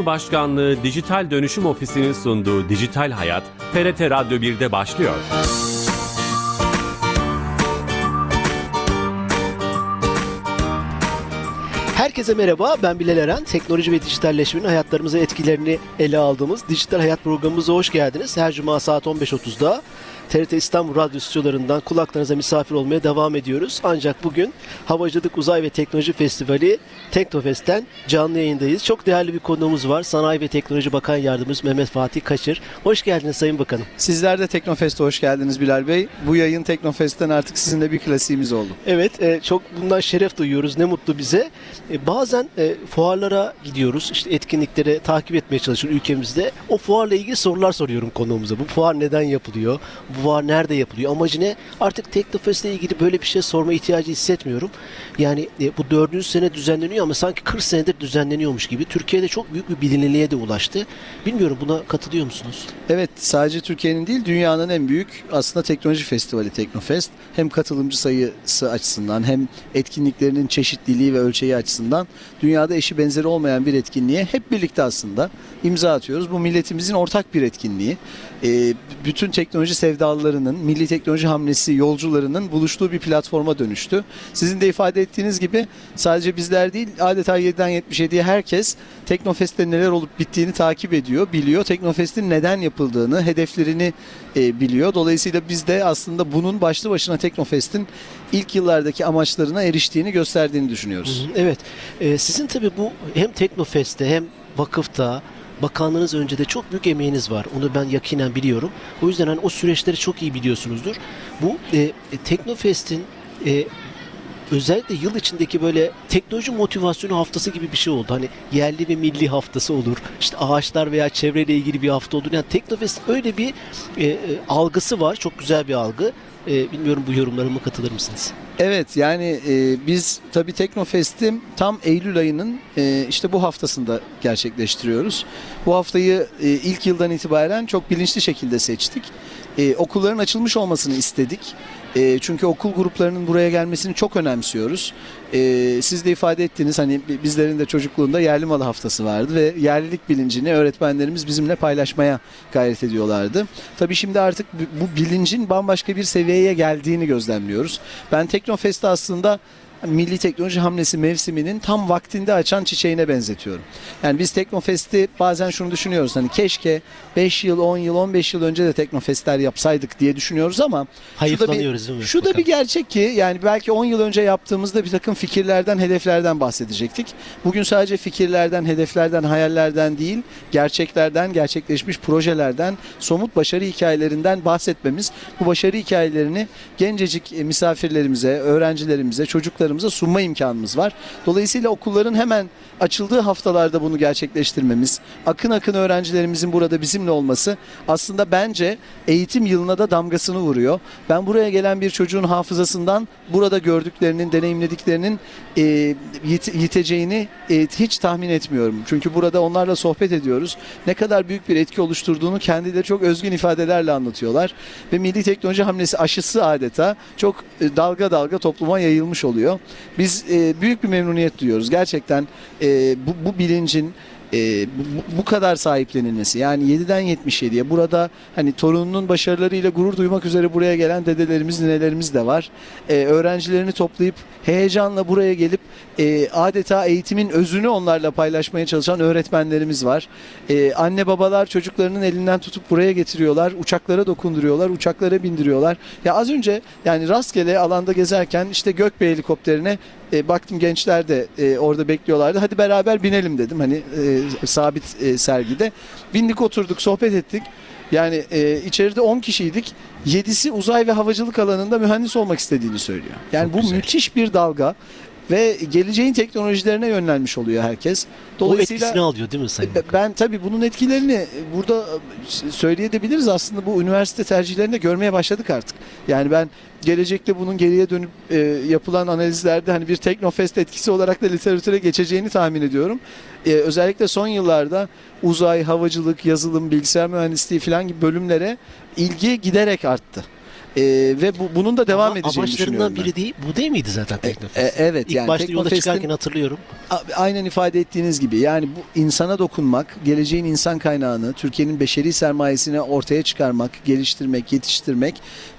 Cumhurbaşkanlığı Dijital Dönüşüm Ofisi'nin sunduğu Dijital Hayat, TRT Radyo 1'de başlıyor. Herkese merhaba, ben Bilal Eren. Teknoloji ve dijitalleşmenin hayatlarımıza etkilerini ele aldığımız Dijital Hayat programımıza hoş geldiniz. Her cuma saat 15.30'da TRT İstanbul Radyo stüdyolarından kulaklarınıza misafir olmaya devam ediyoruz. Ancak bugün Havacılık Uzay ve Teknoloji Festivali Teknofest'ten canlı yayındayız. Çok değerli bir konuğumuz var. Sanayi ve Teknoloji Bakan Yardımcımız Mehmet Fatih Kaçır. Hoş geldiniz Sayın Bakanım. Sizler de Teknofest'e hoş geldiniz Bilal Bey. Bu yayın Teknofest'ten artık sizinle bir klasiğimiz oldu. Evet, e, çok bundan şeref duyuyoruz. Ne mutlu bize. E, bazen e, fuarlara gidiyoruz. İşte etkinlikleri takip etmeye çalışıyoruz ülkemizde. O fuarla ilgili sorular soruyorum konuğumuza. Bu fuar neden yapılıyor? Bu fuar nerede yapılıyor? Amacı ne? Artık Teknofest'le ilgili böyle bir şey sorma ihtiyacı hissetmiyorum. Yani e, bu dördüncü sene düzenleniyor ama sanki 40 senedir düzenleniyormuş gibi. Türkiye'de çok büyük bir bilinirliğe de ulaştı. Bilmiyorum buna katılıyor musunuz? Evet sadece Türkiye'nin değil dünyanın en büyük aslında teknoloji festivali Teknofest. Hem katılımcı sayısı açısından hem etkinliklerinin çeşitliliği ve ölçeği açısından dünyada eşi benzeri olmayan bir etkinliğe hep birlikte aslında imza atıyoruz. Bu milletimizin ortak bir etkinliği. Ee, bütün teknoloji sevdalılarının, milli teknoloji hamlesi yolcularının buluştuğu bir platforma dönüştü. Sizin de ifade ettiğiniz gibi sadece bizler değil adeta 7'den 77'ye herkes Teknofest'te neler olup bittiğini takip ediyor, biliyor. Teknofest'in neden yapıldığını, hedeflerini e, biliyor. Dolayısıyla biz de aslında bunun başlı başına Teknofest'in ilk yıllardaki amaçlarına eriştiğini gösterdiğini düşünüyoruz. Evet. Ee, sizin tabii bu hem Teknofest'te hem vakıfta bakanlığınız önce de çok büyük emeğiniz var. Onu ben yakinen biliyorum. O yüzden hani o süreçleri çok iyi biliyorsunuzdur. Bu e, e, Teknofest'in e, özellikle yıl içindeki böyle teknoloji motivasyonu haftası gibi bir şey oldu. Hani yerli ve milli haftası olur. İşte ağaçlar veya çevreyle ilgili bir hafta olur. Yani Teknofest öyle bir e, e, algısı var. Çok güzel bir algı. E, bilmiyorum bu yorumlarıma katılır mısınız? Evet yani e, biz tabii Teknofest'i tam Eylül ayının e, işte bu haftasında gerçekleştiriyoruz. Bu haftayı e, ilk yıldan itibaren çok bilinçli şekilde seçtik. E, okulların açılmış olmasını istedik. E, çünkü okul gruplarının buraya gelmesini çok önemsiyoruz. E, siz de ifade ettiniz hani bi- bizlerin de çocukluğunda yerli malı haftası vardı ve yerlilik bilincini öğretmenlerimiz bizimle paylaşmaya gayret ediyorlardı. Tabii şimdi artık bu bilincin bambaşka bir seviyeye geldiğini gözlemliyoruz. Ben Teknofest'i aslında Milli Teknoloji Hamlesi mevsiminin tam vaktinde açan çiçeğine benzetiyorum. Yani biz Teknofest'i bazen şunu düşünüyoruz hani keşke 5 yıl, 10 yıl, 15 yıl önce de Teknofestler yapsaydık diye düşünüyoruz ama şu değil da mi? bir, şu da bir gerçek ki yani belki 10 yıl önce yaptığımızda bir takım fikirlerden, hedeflerden bahsedecektik. Bugün sadece fikirlerden, hedeflerden, hayallerden değil, gerçeklerden, gerçekleşmiş projelerden, somut başarı hikayelerinden bahsetmemiz, bu başarı hikayelerini gencecik misafirlerimize, öğrencilerimize, çocuklarımıza sunma imkanımız var. Dolayısıyla okulların hemen açıldığı haftalarda bunu gerçekleştirmemiz, akın akın öğrencilerimizin burada bizimle olması aslında bence eğitim yılına da damgasını vuruyor. Ben buraya gelen bir çocuğun hafızasından burada gördüklerinin, deneyimlediklerinin e, yit- yiteceğini e, hiç tahmin etmiyorum. Çünkü burada onlarla sohbet ediyoruz. Ne kadar büyük bir etki oluşturduğunu kendileri çok özgün ifadelerle anlatıyorlar. Ve Milli Teknoloji Hamlesi aşısı adeta çok e, dalga dalga topluma yayılmış oluyor. Biz e, büyük bir memnuniyet duyuyoruz. Gerçekten e, bu, bu bilincin e, bu, bu kadar sahiplenilmesi yani 7'den 77'ye burada hani torununun başarılarıyla gurur duymak üzere buraya gelen dedelerimiz ninelerimiz de var. E, öğrencilerini toplayıp heyecanla buraya gelip e, adeta eğitimin özünü onlarla paylaşmaya çalışan öğretmenlerimiz var. E, anne babalar çocuklarının elinden tutup buraya getiriyorlar. Uçaklara dokunduruyorlar, uçaklara bindiriyorlar. Ya az önce yani rastgele alanda gezerken işte Gökbey helikopterine e, baktım gençler de e, orada bekliyorlardı. Hadi beraber binelim dedim hani e, sabit e, sergide. Bindik oturduk sohbet ettik. Yani e, içeride 10 kişiydik. 7'si uzay ve havacılık alanında mühendis olmak istediğini söylüyor. Yani Çok bu güzel. müthiş bir dalga ve geleceğin teknolojilerine yönlenmiş oluyor herkes. O etkisini alıyor değil mi Sayın Bakan? Ben tabii bunun etkilerini burada söyleyebiliriz. Aslında bu üniversite tercihlerinde görmeye başladık artık. Yani ben gelecekte bunun geriye dönüp e, yapılan analizlerde hani bir Teknofest etkisi olarak da literatüre geçeceğini tahmin ediyorum. E, özellikle son yıllarda uzay, havacılık, yazılım, bilgisayar mühendisliği falan gibi bölümlere ilgi giderek arttı. E, ve bu, bunun da devam Ama edeceğini düşünüyorum ben. biri değil. Bu değil miydi zaten Teknofest? E, evet İlk yani başta yola çıkarken hatırlıyorum. Aynen ifade ettiğiniz gibi yani bu insana dokunmak, geleceğin insan kaynağını, Türkiye'nin beşeri sermayesini ortaya çıkarmak, geliştirmek, yetiştirmek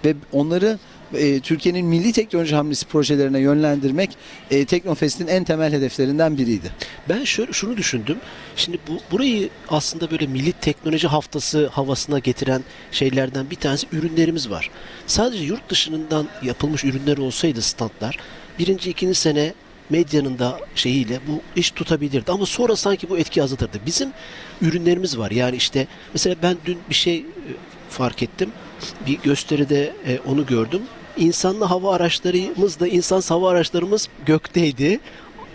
ve onları e, Türkiye'nin milli teknoloji hamlesi projelerine yönlendirmek e, Teknofest'in en temel hedeflerinden biriydi. Ben şöyle şunu düşündüm. Şimdi bu burayı aslında böyle milli teknoloji haftası havasına getiren şeylerden bir tanesi ürünlerimiz var. Sadece yurt dışından yapılmış ürünler olsaydı standlar birinci ikinci sene medyanın da şeyiyle bu iş tutabilirdi. Ama sonra sanki bu etki azaltırdı. Bizim ürünlerimiz var. Yani işte mesela ben dün bir şey e, fark ettim. Bir gösteride e, onu gördüm. İnsanlı hava araçlarımız da insansız hava araçlarımız gökteydi.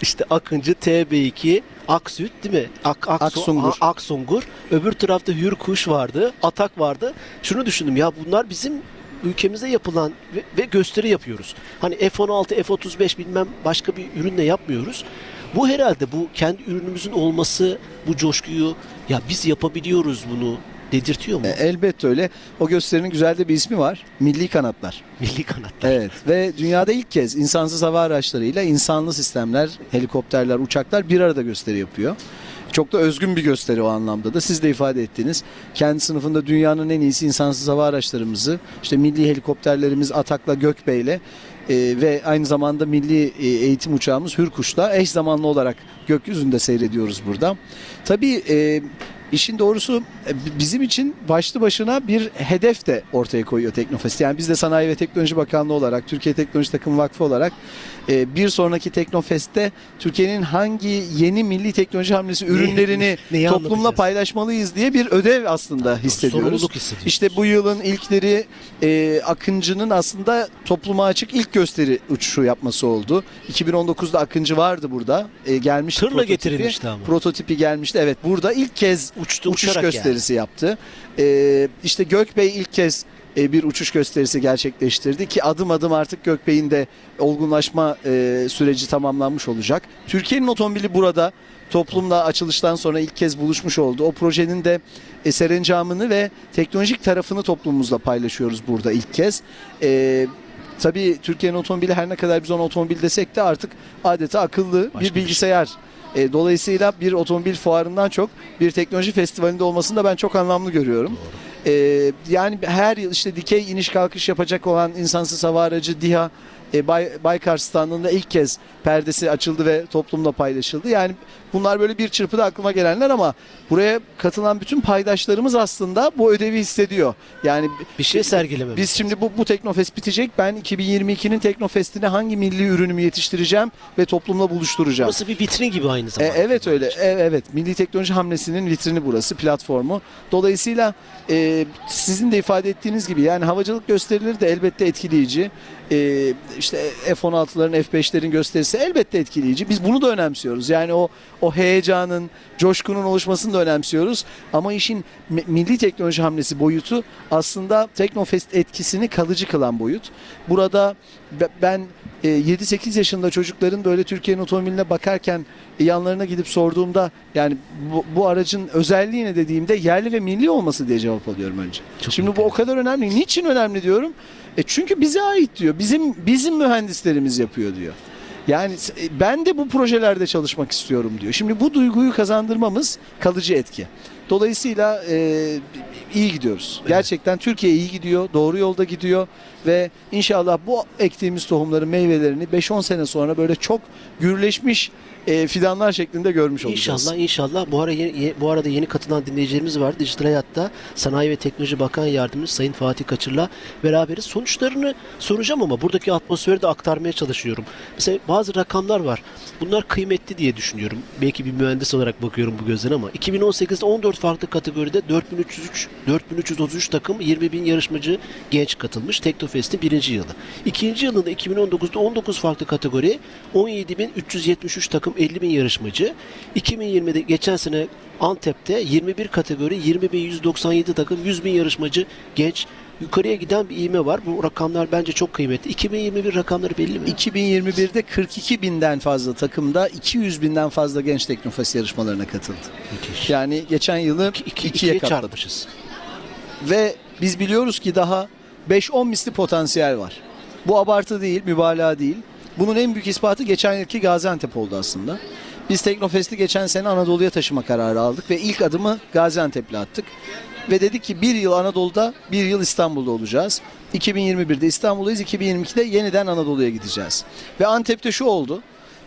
İşte Akıncı TB2 Aksüt değil mi? Ak, Aksu- Aksungur. A- Aksungur. Öbür tarafta Hürkuş vardı. Atak vardı. Şunu düşündüm ya bunlar bizim ülkemizde yapılan ve, ve gösteri yapıyoruz. Hani F-16, F-35 bilmem başka bir ürünle yapmıyoruz. Bu herhalde bu kendi ürünümüzün olması bu coşkuyu ya biz yapabiliyoruz bunu dedirtiyor mu? E, elbette öyle. O gösterinin güzel de bir ismi var. Milli Kanatlar. Milli kanatlar. Evet ve dünyada ilk kez insansız hava araçlarıyla insanlı sistemler, helikopterler, uçaklar bir arada gösteri yapıyor. Çok da özgün bir gösteri o anlamda da. Siz de ifade ettiniz. Kendi sınıfında dünyanın en iyisi insansız hava araçlarımızı, işte milli helikopterlerimiz Atak'la Gökbey'le e, ve aynı zamanda milli e, eğitim uçağımız Hürkuş'la eş zamanlı olarak gökyüzünde seyrediyoruz burada. Tabii e, işin doğrusu e, bizim için başlı başına bir hedef de ortaya koyuyor Teknofest. Yani biz de Sanayi ve Teknoloji Bakanlığı olarak, Türkiye Teknoloji Takımı Vakfı olarak bir sonraki Teknofest'te Türkiye'nin hangi yeni milli teknoloji hamlesi ürünlerini Neyi toplumla paylaşmalıyız diye bir ödev aslında hissediyoruz. Sorumluluk hissediyoruz. İşte bu yılın ilkleri e, Akıncı'nın aslında topluma açık ilk gösteri uçuşu yapması oldu. 2019'da Akıncı vardı burada. E, gelmişti Tırla prototipi. getirilmişti ama. Prototipi gelmişti. Evet burada ilk kez Uçtu uçuş gösterisi yaptı. E, işte Gökbey ilk kez bir uçuş gösterisi gerçekleştirdi ki adım adım artık Gökbey'in de olgunlaşma e, süreci tamamlanmış olacak. Türkiye'nin otomobili burada toplumla açılıştan sonra ilk kez buluşmuş oldu. O projenin de e, serencamını ve teknolojik tarafını toplumumuzla paylaşıyoruz burada ilk kez. E, tabii Türkiye'nin otomobili her ne kadar biz ona otomobil desek de artık adeta akıllı Başka bir şey. bilgisayar. E, dolayısıyla bir otomobil fuarından çok bir teknoloji festivalinde olmasını da ben çok anlamlı görüyorum. E, yani her yıl işte dikey iniş kalkış yapacak olan insansız hava aracı DİHA e, Bay, Baykar standında ilk kez perdesi açıldı ve toplumla paylaşıldı. Yani bunlar böyle bir çırpıda aklıma gelenler ama buraya katılan bütün paydaşlarımız aslında bu ödevi hissediyor. Yani bir şey sergilememiz. biz şimdi bu, bu Teknofest bitecek. Ben 2022'nin Teknofest'ine hangi milli ürünümü yetiştireceğim ve toplumla buluşturacağım. Burası bir vitrin gibi aynı E, zamanda. evet öyle. E, evet. Milli Teknoloji Hamlesi'nin vitrini burası, platformu. Dolayısıyla e, sizin de ifade ettiğiniz gibi yani havacılık gösterileri de elbette etkileyici. E, işte F-16'ların, F-5'lerin gösterisi elbette etkileyici. Biz bunu da önemsiyoruz. Yani o o heyecanın, coşkunun oluşmasını da önemsiyoruz. Ama işin mi- milli teknoloji hamlesi boyutu aslında Teknofest etkisini kalıcı kılan boyut. Burada be- ben e, 7-8 yaşında çocukların böyle Türkiye'nin otomobiline bakarken e, yanlarına gidip sorduğumda yani bu, bu aracın özelliği ne dediğimde yerli ve milli olması diye cevap alıyorum önce. Çok Şimdi bu o kadar önemli. Niçin önemli diyorum? E çünkü bize ait diyor. Bizim bizim mühendislerimiz yapıyor diyor. Yani e, ben de bu projelerde çalışmak istiyorum diyor. Şimdi bu duyguyu kazandırmamız kalıcı etki. Dolayısıyla e, iyi gidiyoruz. Gerçekten Türkiye iyi gidiyor, doğru yolda gidiyor ve inşallah bu ektiğimiz tohumların meyvelerini 5-10 sene sonra böyle çok gürleşmiş e, fidanlar şeklinde görmüş olacağız. İnşallah inşallah bu ara yeni, ye- bu arada yeni katılan dinleyicilerimiz var. Dijital Hayat'ta Sanayi ve Teknoloji Bakan Yardımcısı Sayın Fatih Kaçır'la beraberiz. Sonuçlarını soracağım ama buradaki atmosferi de aktarmaya çalışıyorum. Mesela bazı rakamlar var. Bunlar kıymetli diye düşünüyorum. Belki bir mühendis olarak bakıyorum bu gözden ama 2018'de 14 farklı kategoride 4303 4333 takım 20 bin yarışmacı genç katılmış. Teknofest'in birinci yılı. İkinci yılında 2019'da 19 farklı kategori 17.373 takım 50 bin yarışmacı. 2020'de geçen sene Antep'te 21 kategori 20.197 takım 100 bin yarışmacı genç. Yukarıya giden bir ivme var. Bu rakamlar bence çok kıymetli. 2021 rakamları belli mi? 2021'de 42 binden fazla takımda 200 binden fazla genç teknofest yarışmalarına katıldı. Müthiş. Yani geçen yılı İki, iki, ikiye ikiye çarpmışız. Ve biz biliyoruz ki daha 5-10 misli potansiyel var. Bu abartı değil, mübalağa değil. Bunun en büyük ispatı geçen yılki Gaziantep oldu aslında. Biz Teknofest'i geçen sene Anadolu'ya taşıma kararı aldık ve ilk adımı Gaziantep'le attık. Ve dedik ki bir yıl Anadolu'da, bir yıl İstanbul'da olacağız. 2021'de İstanbul'dayız, 2022'de yeniden Anadolu'ya gideceğiz. Ve Antep'te şu oldu.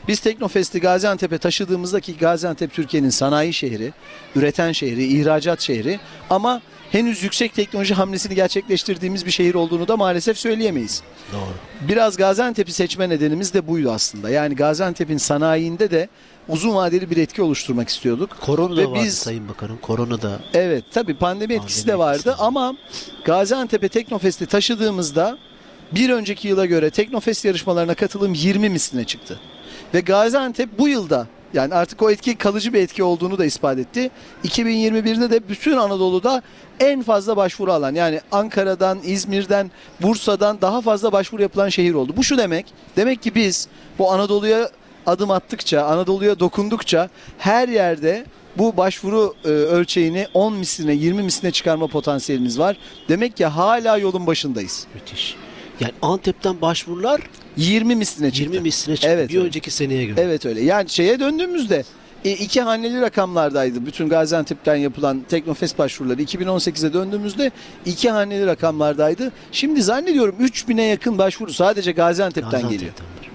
Biz Teknofest'i Gaziantep'e taşıdığımızda ki Gaziantep Türkiye'nin sanayi şehri, üreten şehri, ihracat şehri ama henüz yüksek teknoloji hamlesini gerçekleştirdiğimiz bir şehir olduğunu da maalesef söyleyemeyiz. Doğru. Biraz Gaziantep'i seçme nedenimiz de buydu aslında. Yani Gaziantep'in sanayinde de uzun vadeli bir etki oluşturmak istiyorduk. Korona da Ve vardı biz- Sayın Bakanım. Korona da Evet tabii pandemi etkisi de Pandemi vardı etkisi ama Gaziantep'e Teknofest'i taşıdığımızda bir önceki yıla göre Teknofest yarışmalarına katılım 20 misline çıktı. Ve Gaziantep bu yılda yani artık o etki kalıcı bir etki olduğunu da ispat etti. 2021'de de bütün Anadolu'da en fazla başvuru alan yani Ankara'dan, İzmir'den, Bursa'dan daha fazla başvuru yapılan şehir oldu. Bu şu demek. Demek ki biz bu Anadolu'ya adım attıkça, Anadolu'ya dokundukça her yerde bu başvuru e, ölçeğini 10 misline 20 misline çıkarma potansiyelimiz var. Demek ki hala yolun başındayız. müthiş. Yani Antep'ten başvurular 20 misline çıktı. 20 misline çıktı. Evet, bir evet. önceki seneye göre. Evet öyle. Yani şeye döndüğümüzde e, iki haneli rakamlardaydı. Bütün Gaziantep'ten yapılan Teknofest başvuruları 2018'e döndüğümüzde iki haneli rakamlardaydı. Şimdi zannediyorum 3000'e yakın başvuru sadece Gaziantep'ten geliyor. Gaziantep'ten var.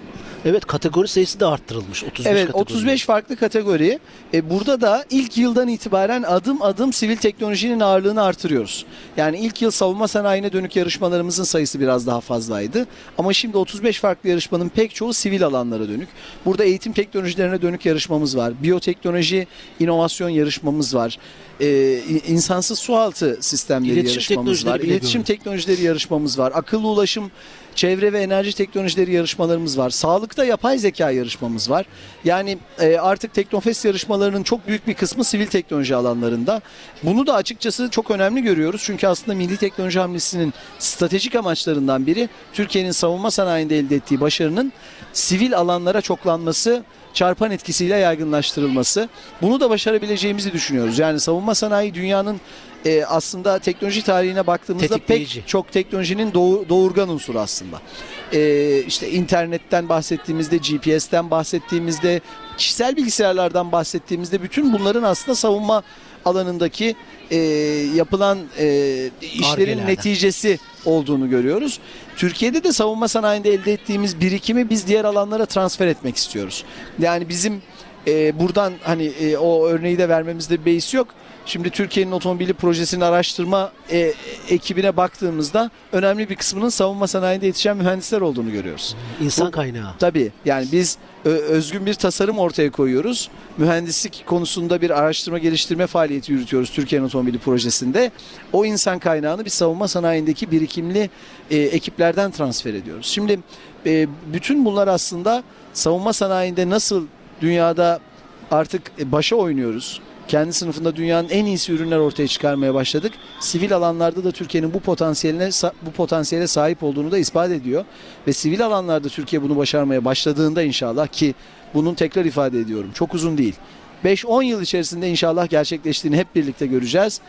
Evet kategori sayısı da arttırılmış. 35 Evet kategori. 35 farklı kategori. E, burada da ilk yıldan itibaren adım adım sivil teknolojinin ağırlığını artırıyoruz. Yani ilk yıl savunma sanayine dönük yarışmalarımızın sayısı biraz daha fazlaydı. Ama şimdi 35 farklı yarışmanın pek çoğu sivil alanlara dönük. Burada eğitim teknolojilerine dönük yarışmamız var. Biyoteknoloji inovasyon yarışmamız var. E, insansız sualtı sistemleri İletişim yarışmamız var. İletişim teknolojileri yarışmamız var. Akıllı ulaşım çevre ve enerji teknolojileri yarışmalarımız var. Sağlıkta yapay zeka yarışmamız var. Yani e, artık Teknofest yarışmalarının çok büyük bir kısmı sivil teknoloji alanlarında. Bunu da açıkçası çok önemli görüyoruz. Çünkü aslında milli teknoloji hamlesinin stratejik amaçlarından biri Türkiye'nin savunma sanayinde elde ettiği başarının sivil alanlara çoklanması çarpan etkisiyle yaygınlaştırılması. Bunu da başarabileceğimizi düşünüyoruz. Yani savunma sanayi dünyanın e, aslında teknoloji tarihine baktığımızda pek çok teknolojinin doğu- doğurgan unsuru aslında. E, işte internetten bahsettiğimizde, GPS'ten bahsettiğimizde, kişisel bilgisayarlardan bahsettiğimizde bütün bunların aslında savunma alanındaki e, yapılan e, işlerin Argelerden. neticesi olduğunu görüyoruz. Türkiye'de de savunma sanayinde elde ettiğimiz birikimi biz diğer alanlara transfer etmek istiyoruz. Yani bizim e, buradan hani e, o örneği de vermemizde bir beis yok. Şimdi Türkiye'nin otomobili projesini araştırma e, ekibine baktığımızda önemli bir kısmının savunma sanayinde yetişen mühendisler olduğunu görüyoruz. İnsan Bu- kaynağı. Tabii yani biz özgün bir tasarım ortaya koyuyoruz. Mühendislik konusunda bir araştırma geliştirme faaliyeti yürütüyoruz Türkiye'nin otomobili projesinde. O insan kaynağını biz savunma sanayindeki birikimli e, ekiplerden transfer ediyoruz. Şimdi e, bütün bunlar aslında savunma sanayinde nasıl dünyada artık e, başa oynuyoruz. Kendi sınıfında dünyanın en iyisi ürünler ortaya çıkarmaya başladık. Sivil alanlarda da Türkiye'nin bu potansiyeline bu potansiyele sahip olduğunu da ispat ediyor. Ve sivil alanlarda Türkiye bunu başarmaya başladığında inşallah ki bunun tekrar ifade ediyorum. Çok uzun değil. 5-10 yıl içerisinde inşallah gerçekleştiğini hep birlikte göreceğiz.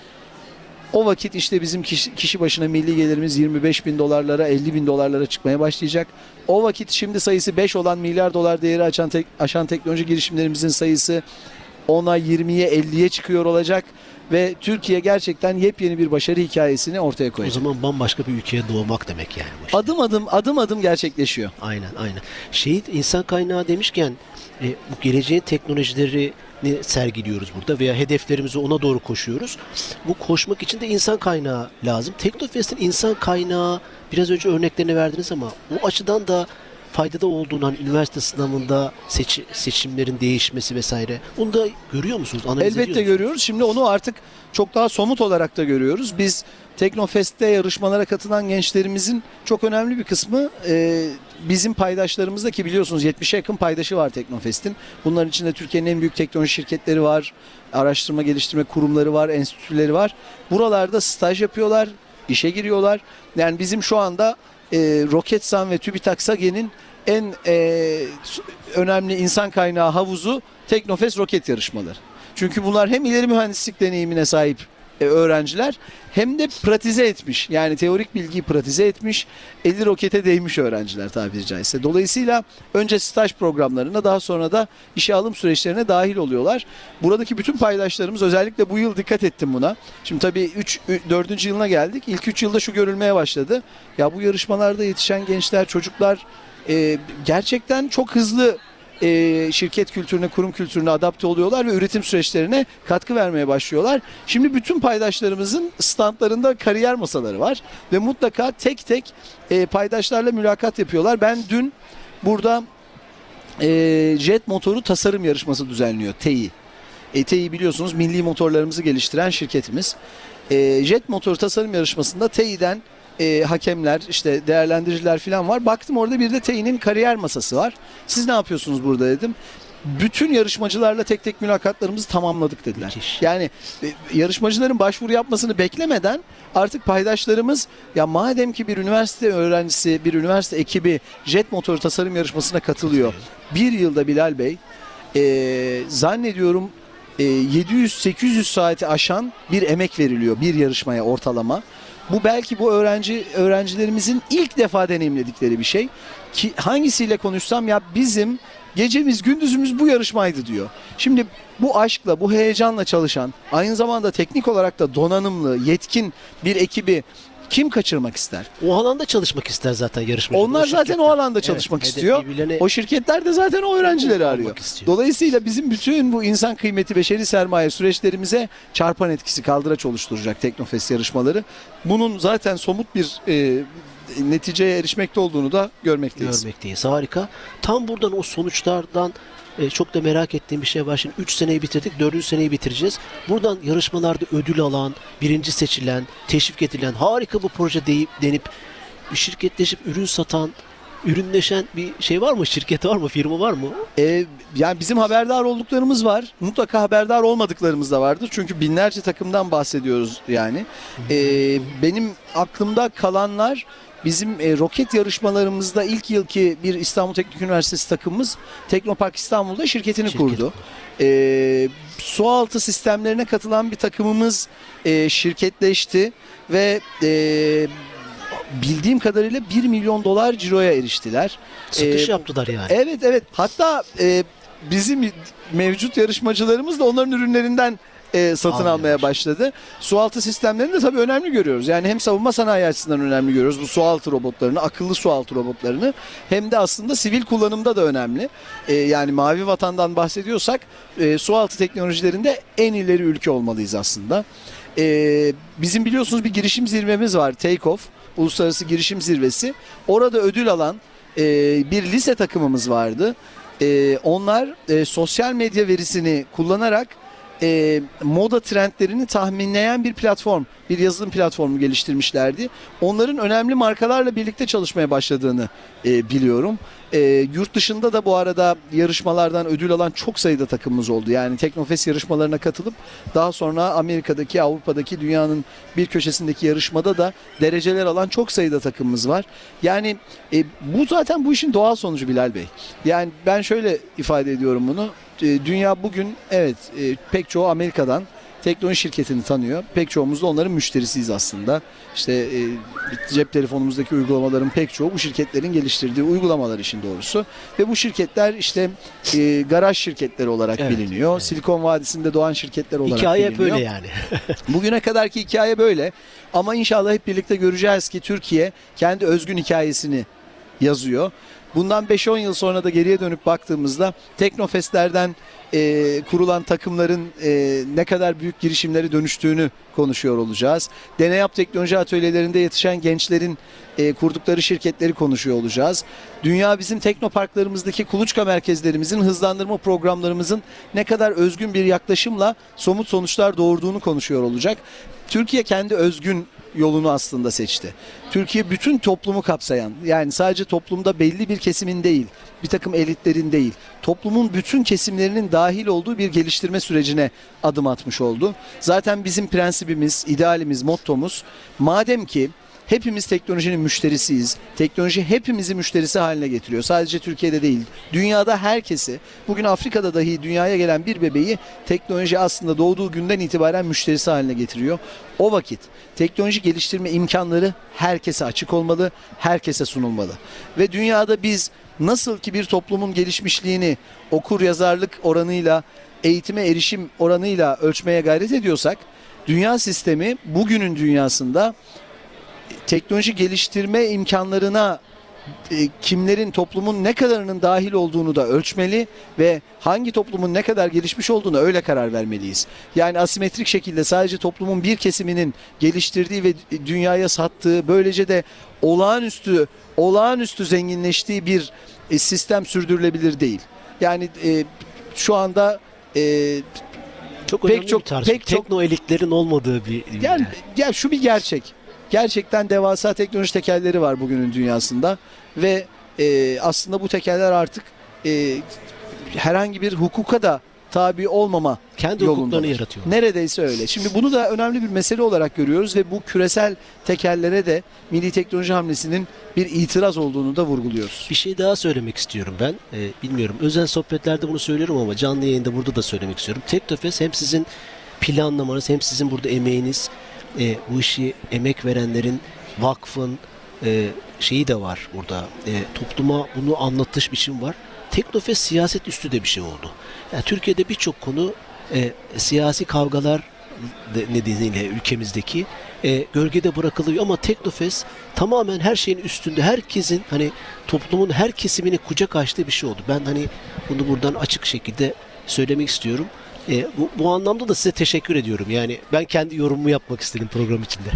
O vakit işte bizim kişi başına milli gelirimiz 25 bin dolarlara 50 bin dolarlara çıkmaya başlayacak. O vakit şimdi sayısı 5 olan milyar dolar değeri açan tek- aşan teknoloji girişimlerimizin sayısı 10'a 20'ye 50'ye çıkıyor olacak. Ve Türkiye gerçekten yepyeni bir başarı hikayesini ortaya O koyacak. zaman bambaşka bir ülkeye doğmak demek yani. bu işte. Adım adım adım adım gerçekleşiyor. Aynen aynen. Şehit insan kaynağı demişken e, bu geleceğin teknolojilerini sergiliyoruz burada veya hedeflerimizi ona doğru koşuyoruz. Bu koşmak için de insan kaynağı lazım. Teknofest'in insan kaynağı biraz önce örneklerini verdiniz ama bu açıdan da faydada olduğunu hani üniversite sınavında seçi- seçimlerin değişmesi vesaire. Bunu da görüyor musunuz? Analiz Elbette görüyoruz. Şimdi onu artık çok daha somut olarak da görüyoruz. Biz Teknofest'te yarışmalara katılan gençlerimizin çok önemli bir kısmı e, bizim paydaşlarımızda ki biliyorsunuz 70'e yakın paydaşı var Teknofest'in. Bunların içinde Türkiye'nin en büyük teknoloji şirketleri var, araştırma geliştirme kurumları var, enstitüleri var. Buralarda staj yapıyorlar, işe giriyorlar. Yani bizim şu anda e, Roketsan ve TÜBİTAK SAGE'nin en e, önemli insan kaynağı havuzu Teknofest roket yarışmaları. Çünkü bunlar hem ileri mühendislik deneyimine sahip e, öğrenciler hem de pratize etmiş. Yani teorik bilgiyi pratize etmiş, eli rokete değmiş öğrenciler tabiri caizse. Dolayısıyla önce staj programlarına daha sonra da işe alım süreçlerine dahil oluyorlar. Buradaki bütün paydaşlarımız özellikle bu yıl dikkat ettim buna. Şimdi tabii 3 4. yılına geldik. İlk 3 yılda şu görülmeye başladı. Ya bu yarışmalarda yetişen gençler, çocuklar e, gerçekten çok hızlı e, şirket kültürüne, kurum kültürüne adapte oluyorlar ve üretim süreçlerine katkı vermeye başlıyorlar. Şimdi bütün paydaşlarımızın standlarında kariyer masaları var ve mutlaka tek tek e, paydaşlarla mülakat yapıyorlar. Ben dün burada e, jet motoru tasarım yarışması düzenliyor TEİ. E, TEİ biliyorsunuz milli motorlarımızı geliştiren şirketimiz. E, jet motoru tasarım yarışmasında TEİ'den e, hakemler, işte değerlendiriciler falan var. Baktım orada bir de TEİ'nin kariyer masası var. Siz ne yapıyorsunuz burada dedim. Bütün yarışmacılarla tek tek mülakatlarımızı tamamladık dediler. Müthiş. Yani e, yarışmacıların başvuru yapmasını beklemeden artık paydaşlarımız ya madem ki bir üniversite öğrencisi, bir üniversite ekibi jet motoru tasarım yarışmasına katılıyor. Bir yılda Bilal Bey e, zannediyorum e, 700-800 saati aşan bir emek veriliyor bir yarışmaya ortalama. Bu belki bu öğrenci öğrencilerimizin ilk defa deneyimledikleri bir şey. Ki hangisiyle konuşsam ya bizim gecemiz gündüzümüz bu yarışmaydı diyor. Şimdi bu aşkla, bu heyecanla çalışan, aynı zamanda teknik olarak da donanımlı, yetkin bir ekibi kim kaçırmak ister? O alanda çalışmak ister zaten yarışmacı. Onlar zaten o alanda çalışmak hedef istiyor. birbirlerine O şirketler de zaten o öğrencileri arıyor. istiyor. Dolayısıyla bizim bütün bu insan kıymeti, beşeri sermaye süreçlerimize çarpan etkisi kaldıraç oluşturacak Teknofest yarışmaları. Bunun zaten somut bir e, neticeye erişmekte olduğunu da görmekteyiz. görmekteyiz. Harika. Tam buradan o sonuçlardan e, çok da merak ettiğim bir şey var. Şimdi 3 seneyi bitirdik, 4. seneyi bitireceğiz. Buradan yarışmalarda ödül alan, birinci seçilen, teşvik edilen harika bu proje deyip denip şirketleşip ürün satan, ürünleşen bir şey var mı? Şirket var mı? Firma var mı? E, yani bizim haberdar olduklarımız var. Mutlaka haberdar olmadıklarımız da vardır. Çünkü binlerce takımdan bahsediyoruz yani. E, benim aklımda kalanlar bizim e, roket yarışmalarımızda ilk yılki bir İstanbul Teknik Üniversitesi takımımız Teknopark İstanbul'da şirketini Şirket. kurdu. E, sualtı sistemlerine katılan bir takımımız e, şirketleşti ve e, bildiğim kadarıyla 1 milyon dolar ciroya eriştiler. Satış E, yaptılar yani. Evet evet. Hatta e, bizim mevcut yarışmacılarımız da onların ürünlerinden e, satın Almaya almaya başladı. Sualtı sistemlerini de tabii önemli görüyoruz. Yani hem savunma sanayi açısından önemli görüyoruz bu sualtı robotlarını, akıllı sualtı robotlarını. Hem de aslında sivil kullanımda da önemli. E, yani mavi vatandan bahsediyorsak e, sualtı teknolojilerinde en ileri ülke olmalıyız aslında. E, bizim biliyorsunuz bir girişim zirvemiz var. Take Off. Uluslararası Girişim Zirvesi. Orada ödül alan e, bir lise takımımız vardı. E, onlar e, sosyal medya verisini kullanarak e, moda trendlerini tahminleyen bir platform, bir yazılım platformu geliştirmişlerdi. Onların önemli markalarla birlikte çalışmaya başladığını e, biliyorum. E, yurt dışında da bu arada yarışmalardan ödül alan çok sayıda takımımız oldu. Yani Teknofest yarışmalarına katılıp daha sonra Amerika'daki, Avrupa'daki, dünyanın bir köşesindeki yarışmada da dereceler alan çok sayıda takımımız var. Yani e, bu zaten bu işin doğal sonucu Bilal Bey. Yani ben şöyle ifade ediyorum bunu. E, dünya bugün evet e, pek çoğu Amerika'dan teknoloji şirketini tanıyor. Pek çoğumuz da onların müşterisiyiz aslında. İşte e, cep telefonumuzdaki uygulamaların pek çoğu bu şirketlerin geliştirdiği uygulamalar işin doğrusu. Ve bu şirketler işte e, garaj şirketleri olarak Evet, biliniyor. evet. Silikon Vadisi'nde doğan şirketler olarak Hikaye biliniyor. öyle yani. Bugüne kadarki hikaye böyle. Ama inşallah hep birlikte göreceğiz ki Türkiye kendi özgün hikayesini yazıyor. Bundan 5-10 yıl sonra da geriye dönüp baktığımızda Teknofestlerden e, kurulan takımların e, ne kadar büyük girişimleri dönüştüğünü konuşuyor olacağız. Deney Yap Teknoloji Atölyelerinde yetişen gençlerin e, kurdukları şirketleri konuşuyor olacağız. Dünya bizim teknoparklarımızdaki kuluçka merkezlerimizin, hızlandırma programlarımızın ne kadar özgün bir yaklaşımla somut sonuçlar doğurduğunu konuşuyor olacak. Türkiye kendi özgün yolunu aslında seçti. Türkiye bütün toplumu kapsayan yani sadece toplumda belli bir kesimin değil bir takım elitlerin değil toplumun bütün kesimlerinin dahil olduğu bir geliştirme sürecine adım atmış oldu. Zaten bizim prensibimiz, idealimiz, mottomuz madem ki Hepimiz teknolojinin müşterisiyiz. Teknoloji hepimizi müşterisi haline getiriyor. Sadece Türkiye'de değil. Dünyada herkesi, bugün Afrika'da dahi dünyaya gelen bir bebeği teknoloji aslında doğduğu günden itibaren müşterisi haline getiriyor. O vakit teknoloji geliştirme imkanları herkese açık olmalı, herkese sunulmalı. Ve dünyada biz nasıl ki bir toplumun gelişmişliğini okur yazarlık oranıyla, eğitime erişim oranıyla ölçmeye gayret ediyorsak, dünya sistemi bugünün dünyasında teknoloji geliştirme imkanlarına e, kimlerin toplumun ne kadarının dahil olduğunu da ölçmeli ve hangi toplumun ne kadar gelişmiş olduğunu öyle karar vermeliyiz. Yani asimetrik şekilde sadece toplumun bir kesiminin geliştirdiği ve dünyaya sattığı böylece de olağanüstü olağanüstü zenginleştiği bir e, sistem sürdürülebilir değil. Yani e, şu anda e, Çok Pek çok- bir tarz. pek çok- elitlerin olmadığı bir Gel, gel şu bir gerçek. Gerçekten devasa teknoloji tekelleri var bugünün dünyasında ve e, aslında bu tekeller artık e, herhangi bir hukuka da tabi olmama kendi hukuklarını yaratıyor. Neredeyse öyle. Şimdi bunu da önemli bir mesele olarak görüyoruz ve bu küresel tekellere de milli teknoloji hamlesinin bir itiraz olduğunu da vurguluyoruz. Bir şey daha söylemek istiyorum ben. Ee, bilmiyorum özel sohbetlerde bunu söylüyorum ama canlı yayında burada da söylemek istiyorum. Teknofest hem sizin planlamanız hem sizin burada emeğiniz, e, bu işi emek verenlerin, vakfın e, şeyi de var burada. E, topluma bunu anlatış biçim var. Teknofest siyaset üstü de bir şey oldu. Yani Türkiye'de birçok konu e, siyasi kavgalar de- nedeniyle ülkemizdeki e, gölgede bırakılıyor ama Teknofest tamamen her şeyin üstünde herkesin hani toplumun her kesimini kucak açtığı bir şey oldu. Ben hani bunu buradan açık şekilde söylemek istiyorum. E, bu, bu anlamda da size teşekkür ediyorum. Yani ben kendi yorumumu yapmak istedim program içinde.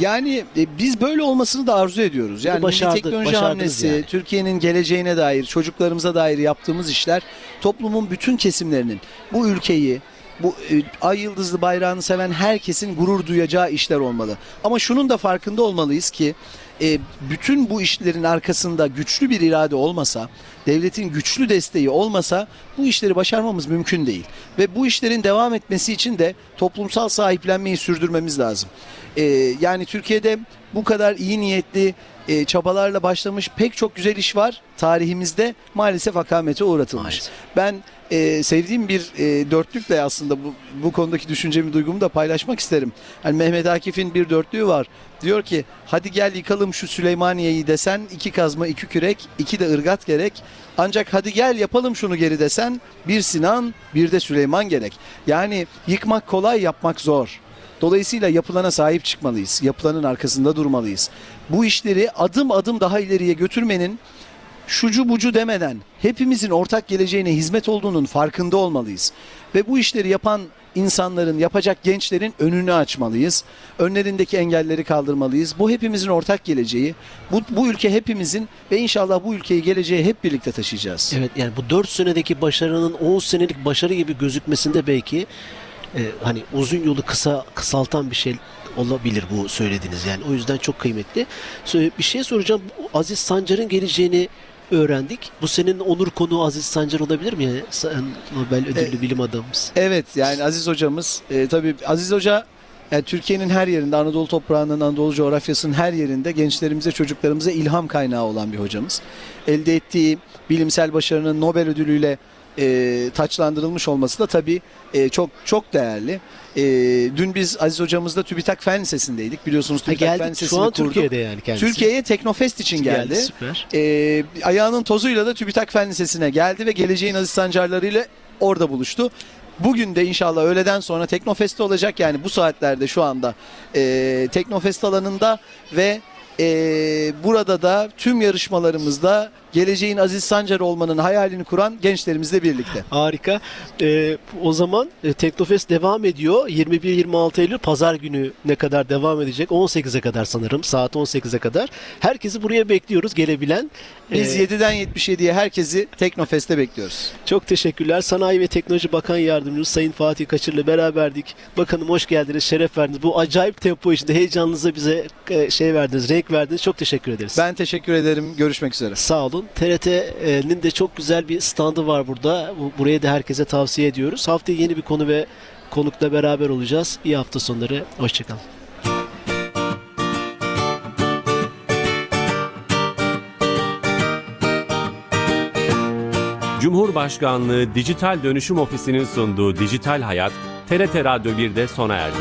Yani e, biz böyle olmasını da arzu ediyoruz. Yani milli başardık, teknoloji hamlesi, yani. Türkiye'nin geleceğine dair, çocuklarımıza dair yaptığımız işler toplumun bütün kesimlerinin bu ülkeyi, bu e, ay yıldızlı bayrağını seven herkesin gurur duyacağı işler olmalı. Ama şunun da farkında olmalıyız ki e, bütün bu işlerin arkasında güçlü bir irade olmasa, devletin güçlü desteği olmasa bu işleri başarmamız mümkün değil. Ve bu işlerin devam etmesi için de toplumsal sahiplenmeyi sürdürmemiz lazım. E, yani Türkiye'de bu kadar iyi niyetli e, çabalarla başlamış pek çok güzel iş var tarihimizde maalesef akamete uğratılmış. Maalesef. Ben e, sevdiğim bir e, dörtlükle aslında bu, bu konudaki düşüncemi duygumu da paylaşmak isterim. Hani Mehmet Akif'in bir dörtlüğü var. Diyor ki hadi gel yıkalım şu Süleymaniye'yi desen iki kazma iki kürek iki de ırgat gerek. Ancak hadi gel yapalım şunu geri desen bir Sinan bir de Süleyman gerek. Yani yıkmak kolay yapmak zor. Dolayısıyla yapılana sahip çıkmalıyız. Yapılanın arkasında durmalıyız. Bu işleri adım adım daha ileriye götürmenin şucu bucu demeden hepimizin ortak geleceğine hizmet olduğunun farkında olmalıyız. Ve bu işleri yapan insanların, yapacak gençlerin önünü açmalıyız. Önlerindeki engelleri kaldırmalıyız. Bu hepimizin ortak geleceği. Bu, bu ülke hepimizin ve inşallah bu ülkeyi geleceğe hep birlikte taşıyacağız. Evet yani bu 4 senedeki başarının 10 senelik başarı gibi gözükmesinde belki e, hani uzun yolu kısa kısaltan bir şey olabilir bu söylediğiniz yani o yüzden çok kıymetli. Bir şey soracağım. Aziz Sancar'ın geleceğini öğrendik. Bu senin onur konu Aziz Sancar olabilir mi? Yani sen Nobel ödüllü bilim adamımız. Evet yani Aziz hocamız e, tabii Aziz Hoca yani Türkiye'nin her yerinde Anadolu toprağının Anadolu coğrafyasının her yerinde gençlerimize çocuklarımıza ilham kaynağı olan bir hocamız. Elde ettiği bilimsel başarının Nobel ödülüyle e, taçlandırılmış olması da tabii e, çok çok değerli. E, dün biz Aziz hocamızla TÜBİTAK Fen Lisesi'ndeydik. Biliyorsunuz TÜBİTAK Fen geldik Lisesi'ni şu an kurduk. Türkiye'de yani kendisi. Türkiye'ye Teknofest için geldi. Süper. E, ayağının tozuyla da TÜBİTAK Fen Lisesi'ne geldi ve geleceğin Aziz Sancarları'yla orada buluştu. Bugün de inşallah öğleden sonra Teknofest'te olacak yani bu saatlerde şu anda e, Teknofest alanında ve e, burada da tüm yarışmalarımızda geleceğin Aziz Sancar olmanın hayalini kuran gençlerimizle birlikte. Harika. Ee, o zaman e, Teknofest devam ediyor. 21-26 Eylül pazar günü ne kadar devam edecek? 18'e kadar sanırım. Saat 18'e kadar. Herkesi buraya bekliyoruz gelebilen. Biz Ee, 7'den 77'ye herkesi Teknofest'te bekliyoruz. Çok teşekkürler. Sanayi ve Teknoloji Bakan Yardımcısı Sayın Fatih Kaçır'la beraberdik. Bakanım hoş geldiniz, şeref verdiniz. Bu acayip tempo içinde heyecanınıza bize e, şey verdiniz, renk verdiniz. Çok teşekkür ederiz. Ben teşekkür ederim. Görüşmek üzere. Sağ olun olsun. TRT'nin de çok güzel bir standı var burada. Buraya da herkese tavsiye ediyoruz. Haftaya yeni bir konu ve konukla beraber olacağız. İyi hafta sonları. Hoşçakalın. Cumhurbaşkanlığı Dijital Dönüşüm Ofisi'nin sunduğu Dijital Hayat, TRT Radyo 1'de sona erdi.